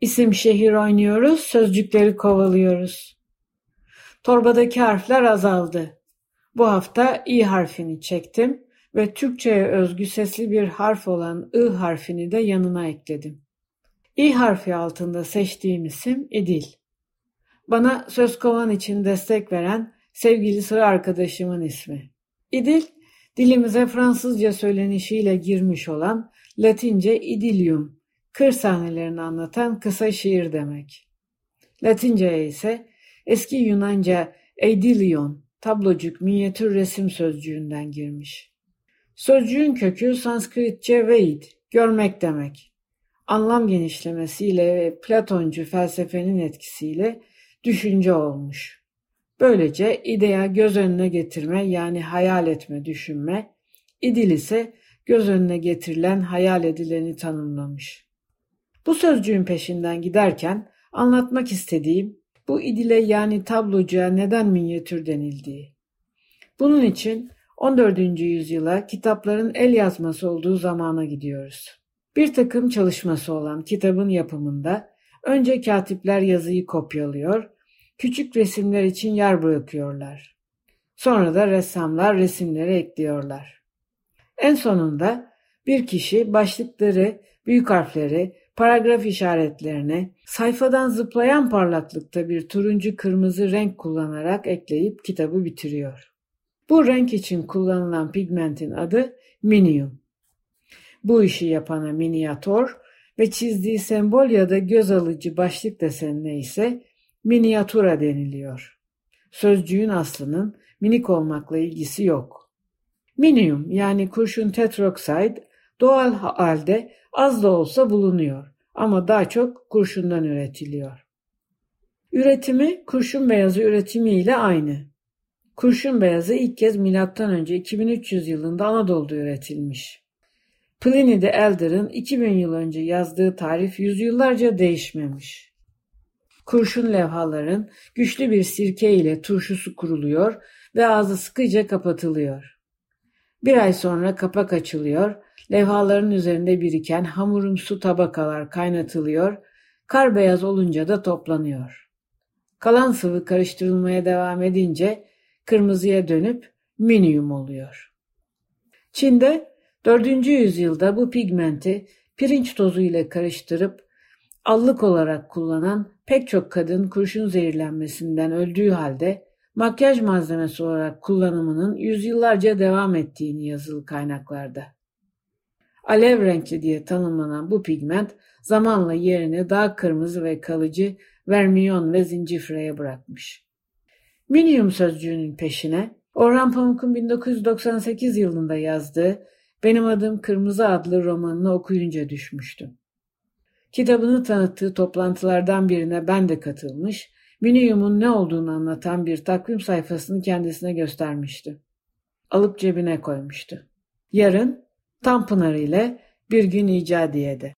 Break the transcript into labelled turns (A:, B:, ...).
A: İsim şehir oynuyoruz, sözcükleri kovalıyoruz. Torbadaki harfler azaldı. Bu hafta i harfini çektim ve Türkçe'ye özgü sesli bir harf olan ı harfini de yanına ekledim. İ harfi altında seçtiğim isim İdil. Bana söz kovan için destek veren sevgili sıra arkadaşımın ismi. İdil, dilimize Fransızca söylenişiyle girmiş olan Latince idilium, kır sahnelerini anlatan kısa şiir demek. Latince'ye ise eski Yunanca eidilion, tablocuk, minyatür resim sözcüğünden girmiş. Sözcüğün kökü Sanskritçe veid, görmek demek. Anlam genişlemesiyle ve Platoncu felsefenin etkisiyle düşünce olmuş. Böylece idea göz önüne getirme yani hayal etme, düşünme, idil ise göz önüne getirilen hayal edileni tanımlamış. Bu sözcüğün peşinden giderken anlatmak istediğim bu idile yani tablocuğa neden minyatür denildiği. Bunun için 14. yüzyıla kitapların el yazması olduğu zamana gidiyoruz. Bir takım çalışması olan kitabın yapımında önce katipler yazıyı kopyalıyor, küçük resimler için yer bırakıyorlar. Sonra da ressamlar resimleri ekliyorlar. En sonunda bir kişi başlıkları, büyük harfleri, paragraf işaretlerini sayfadan zıplayan parlaklıkta bir turuncu kırmızı renk kullanarak ekleyip kitabı bitiriyor. Bu renk için kullanılan pigmentin adı minium. Bu işi yapana miniatör ve çizdiği sembol ya da göz alıcı başlık desenine ise miniatura deniliyor. Sözcüğün aslının minik olmakla ilgisi yok. Minium yani kurşun tetrokside doğal halde az da olsa bulunuyor ama daha çok kurşundan üretiliyor. Üretimi kurşun beyazı üretimi ile aynı. Kurşun beyazı ilk kez M.Ö. 2300 yılında Anadolu'da üretilmiş. Pliny the Elder'ın 2000 yıl önce yazdığı tarif yüzyıllarca değişmemiş. Kurşun levhaların güçlü bir sirke ile turşusu kuruluyor ve ağzı sıkıca kapatılıyor. Bir ay sonra kapak açılıyor, levhaların üzerinde biriken hamurumsu tabakalar kaynatılıyor, kar beyaz olunca da toplanıyor. Kalan sıvı karıştırılmaya devam edince kırmızıya dönüp minium oluyor. Çin'de 4. yüzyılda bu pigmenti pirinç tozu ile karıştırıp allık olarak kullanan pek çok kadın kurşun zehirlenmesinden öldüğü halde makyaj malzemesi olarak kullanımının yüzyıllarca devam ettiğini yazılı kaynaklarda. Alev renkli diye tanımlanan bu pigment zamanla yerini daha kırmızı ve kalıcı vermiyon ve zincifreye bırakmış. Minium sözcüğünün peşine Orhan Pamuk'un 1998 yılında yazdığı Benim Adım Kırmızı adlı romanını okuyunca düşmüştüm. Kitabını tanıttığı toplantılardan birine ben de katılmış, Minium'un ne olduğunu anlatan bir takvim sayfasını kendisine göstermişti. Alıp cebine koymuştu. Yarın Tanpınar ile bir gün icadiyede.